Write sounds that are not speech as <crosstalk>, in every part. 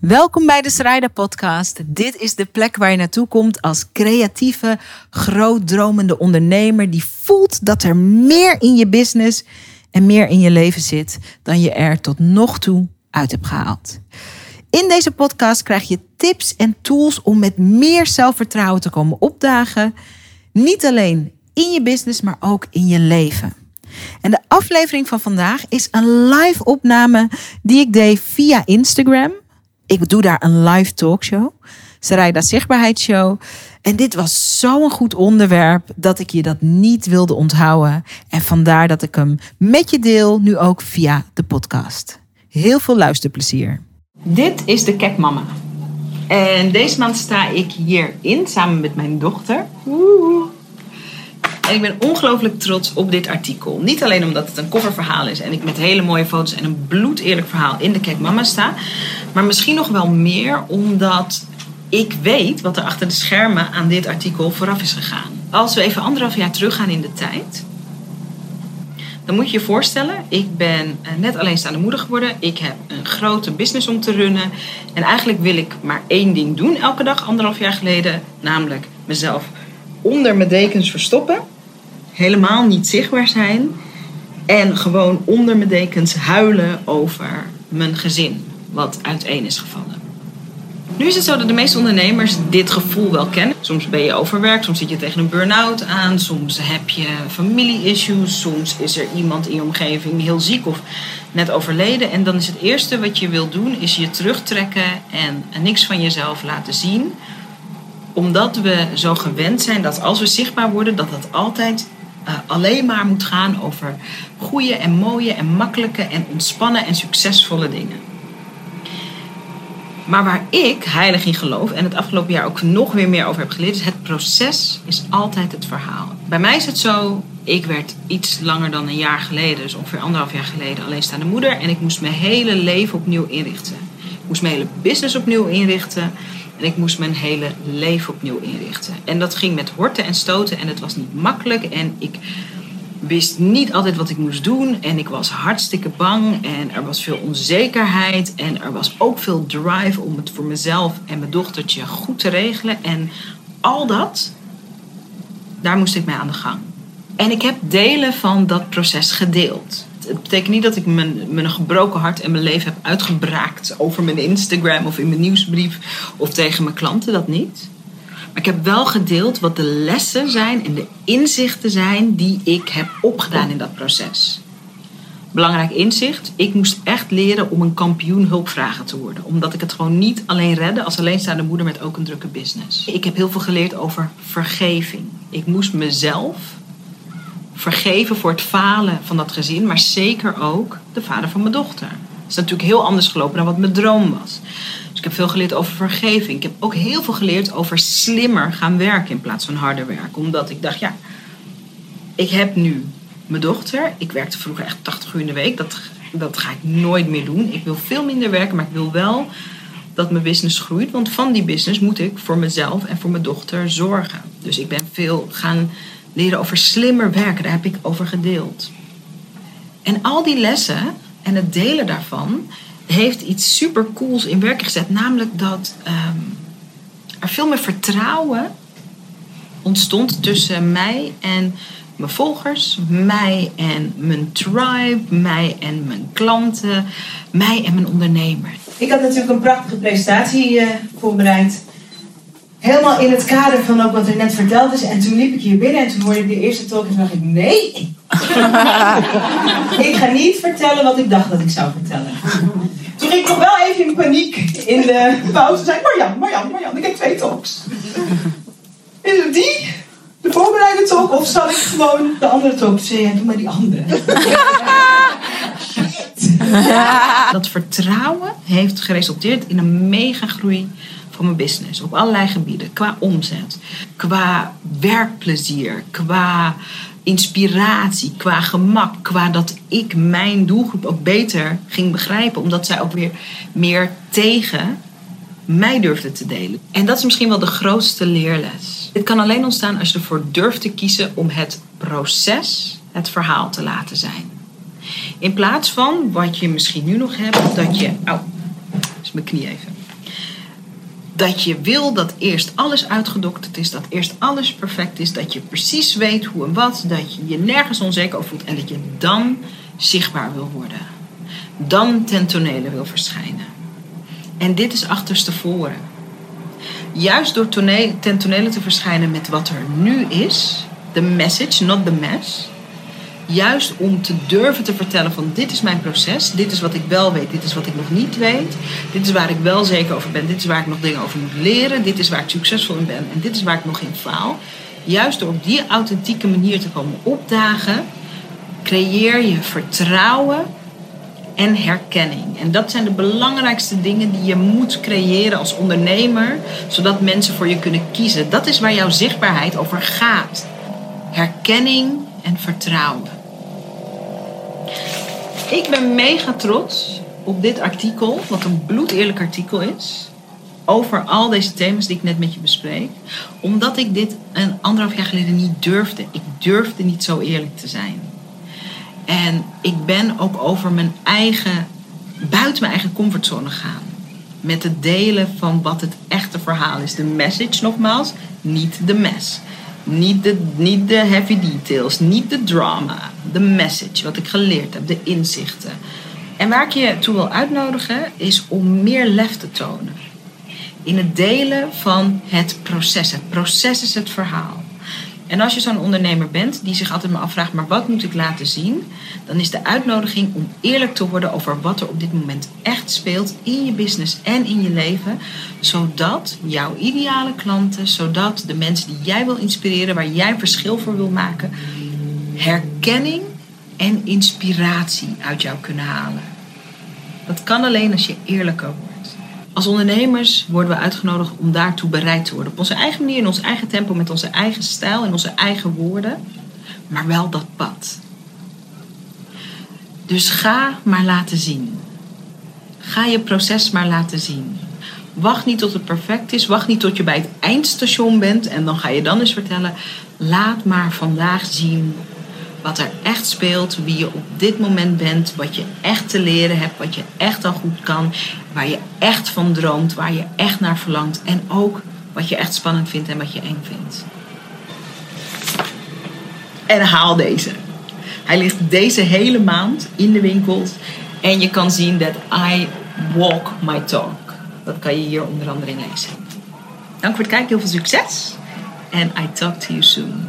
Welkom bij de Schrijder Podcast. Dit is de plek waar je naartoe komt als creatieve, grootdromende ondernemer die voelt dat er meer in je business en meer in je leven zit dan je er tot nog toe uit hebt gehaald. In deze podcast krijg je tips en tools om met meer zelfvertrouwen te komen opdagen. Niet alleen in je business, maar ook in je leven. En de aflevering van vandaag is een live opname die ik deed via Instagram. Ik doe daar een live talkshow. Sarayda Zichtbaarheidsshow. En dit was zo'n goed onderwerp dat ik je dat niet wilde onthouden. En vandaar dat ik hem met je deel, nu ook via de podcast. Heel veel luisterplezier. Dit is de Kek Mama. En deze maand sta ik hierin samen met mijn dochter. En ik ben ongelooflijk trots op dit artikel. Niet alleen omdat het een coververhaal is en ik met hele mooie foto's en een bloedeerlijk verhaal in de Kek Mama sta. Maar misschien nog wel meer omdat ik weet wat er achter de schermen aan dit artikel vooraf is gegaan. Als we even anderhalf jaar teruggaan in de tijd. Dan moet je je voorstellen, ik ben eh, net alleenstaande moeder geworden. Ik heb een grote business om te runnen. En eigenlijk wil ik maar één ding doen elke dag, anderhalf jaar geleden. Namelijk mezelf onder mijn dekens verstoppen. Helemaal niet zichtbaar zijn. En gewoon onder mijn dekens huilen over mijn gezin, wat uiteen is gevallen. Nu is het zo dat de meeste ondernemers dit gevoel wel kennen. Soms ben je overwerkt, soms zit je tegen een burn-out aan, soms heb je familie-issues, soms is er iemand in je omgeving heel ziek of net overleden. En dan is het eerste wat je wil doen, is je terugtrekken en niks van jezelf laten zien. Omdat we zo gewend zijn dat als we zichtbaar worden, dat dat altijd uh, alleen maar moet gaan over goede en mooie en makkelijke en ontspannen en succesvolle dingen. Maar waar ik heilig in geloof en het afgelopen jaar ook nog weer meer over heb geleerd, is het proces is altijd het verhaal. Bij mij is het zo, ik werd iets langer dan een jaar geleden, dus ongeveer anderhalf jaar geleden, alleenstaande moeder. En ik moest mijn hele leven opnieuw inrichten. Ik moest mijn hele business opnieuw inrichten. En ik moest mijn hele leven opnieuw inrichten. En dat ging met horten en stoten en het was niet makkelijk. En ik wist niet altijd wat ik moest doen. En ik was hartstikke bang. En er was veel onzekerheid. En er was ook veel drive om het voor mezelf en mijn dochtertje goed te regelen. En al dat, daar moest ik mee aan de gang. En ik heb delen van dat proces gedeeld. Het betekent niet dat ik mijn, mijn gebroken hart en mijn leven heb uitgebraakt over mijn Instagram of in mijn nieuwsbrief of tegen mijn klanten. Dat niet. Maar ik heb wel gedeeld wat de lessen zijn en de inzichten zijn die ik heb opgedaan in dat proces. Belangrijk inzicht. Ik moest echt leren om een kampioen hulpvragen te worden. Omdat ik het gewoon niet alleen redde als alleenstaande moeder met ook een drukke business. Ik heb heel veel geleerd over vergeving. Ik moest mezelf vergeven voor het falen van dat gezin, maar zeker ook de vader van mijn dochter. Het is natuurlijk heel anders gelopen dan wat mijn droom was. Dus ik heb veel geleerd over vergeving. Ik heb ook heel veel geleerd over slimmer gaan werken in plaats van harder werken. Omdat ik dacht, ja, ik heb nu mijn dochter. Ik werkte vroeger echt 80 uur in de week. Dat, dat ga ik nooit meer doen. Ik wil veel minder werken, maar ik wil wel dat mijn business groeit. Want van die business moet ik voor mezelf en voor mijn dochter zorgen. Dus ik ben veel gaan leren over slimmer werken. Daar heb ik over gedeeld. En al die lessen en het delen daarvan heeft iets super cools in werking gezet. Namelijk dat ehm, er veel meer vertrouwen ontstond tussen mij en mijn volgers, mij en mijn tribe, mij en mijn klanten, mij en mijn ondernemer. Ik had natuurlijk een prachtige presentatie uh, voorbereid. Helemaal in het kader van ook wat er net verteld is. En toen liep ik hier binnen en toen hoorde ik de eerste talk en toen dacht ik, nee. <laughs> ik ga niet vertellen wat ik dacht dat ik zou vertellen. Toen ging ik nog wel even in paniek in de pauze. zei Marjan, Marjan, Marjan, ik heb twee talks. Is het die? De voorbereide talk? Of zal ik gewoon de andere talk zeggen? Doe maar die andere. <laughs> Dat vertrouwen heeft geresulteerd in een mega groei van mijn business. Op allerlei gebieden. Qua omzet, qua werkplezier, qua inspiratie, qua gemak, qua dat ik mijn doelgroep ook beter ging begrijpen, omdat zij ook weer meer tegen mij durfde te delen. En dat is misschien wel de grootste leerles. Dit kan alleen ontstaan als je ervoor durft te kiezen om het proces, het verhaal te laten zijn. In plaats van wat je misschien nu nog hebt, dat je. Oh, is mijn knie even Dat je wil dat eerst alles uitgedokterd is, dat eerst alles perfect is, dat je precies weet hoe en wat, dat je je nergens onzeker over voelt en dat je dan zichtbaar wil worden. Dan ten tonele wil verschijnen. En dit is achterstevoren. Juist door ten tonele te verschijnen met wat er nu is, the message, not the mess. Juist om te durven te vertellen van dit is mijn proces, dit is wat ik wel weet, dit is wat ik nog niet weet, dit is waar ik wel zeker over ben, dit is waar ik nog dingen over moet leren, dit is waar ik succesvol in ben en dit is waar ik nog in faal. Juist door op die authentieke manier te komen opdagen, creëer je vertrouwen en herkenning. En dat zijn de belangrijkste dingen die je moet creëren als ondernemer, zodat mensen voor je kunnen kiezen. Dat is waar jouw zichtbaarheid over gaat. Herkenning en vertrouwen. Ik ben mega trots op dit artikel, wat een bloedeerlijk artikel is. Over al deze thema's die ik net met je bespreek. Omdat ik dit een anderhalf jaar geleden niet durfde. Ik durfde niet zo eerlijk te zijn. En ik ben ook over mijn eigen, buiten mijn eigen comfortzone gaan. Met het delen van wat het echte verhaal is. De message nogmaals, niet de mess. Niet de, niet de heavy details, niet de drama. De message, wat ik geleerd heb, de inzichten. En waar ik je toe wil uitnodigen is om meer lef te tonen. In het delen van het proces. Het proces is het verhaal. En als je zo'n ondernemer bent die zich altijd maar afvraagt, maar wat moet ik laten zien? Dan is de uitnodiging om eerlijk te worden over wat er op dit moment echt speelt in je business en in je leven. Zodat jouw ideale klanten, zodat de mensen die jij wil inspireren, waar jij verschil voor wil maken, herkenning en inspiratie uit jou kunnen halen. Dat kan alleen als je eerlijker wordt. Als ondernemers worden we uitgenodigd om daartoe bereid te worden. Op onze eigen manier, in ons eigen tempo, met onze eigen stijl, in onze eigen woorden. Maar wel dat pad. Dus ga maar laten zien. Ga je proces maar laten zien. Wacht niet tot het perfect is. Wacht niet tot je bij het eindstation bent en dan ga je dan eens vertellen. Laat maar vandaag zien wat er echt speelt, wie je op dit moment bent, wat je echt te leren hebt, wat je echt al goed kan, waar je echt van droomt, waar je echt naar verlangt en ook wat je echt spannend vindt en wat je eng vindt. En haal deze. Hij ligt deze hele maand in de winkels en je kan zien dat I walk my talk. Dat kan je hier onder andere in lezen. Dank voor het kijken, heel veel succes en I talk to you soon.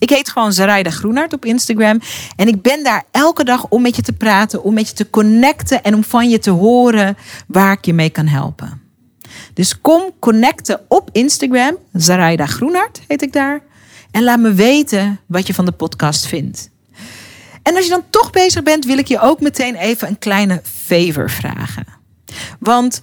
Ik heet gewoon Zaraida Groenart op Instagram. En ik ben daar elke dag om met je te praten, om met je te connecten en om van je te horen waar ik je mee kan helpen. Dus kom connecten op Instagram. Zaraida Groenart heet ik daar. En laat me weten wat je van de podcast vindt. En als je dan toch bezig bent, wil ik je ook meteen even een kleine favor vragen. Want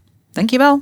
Dankjewel.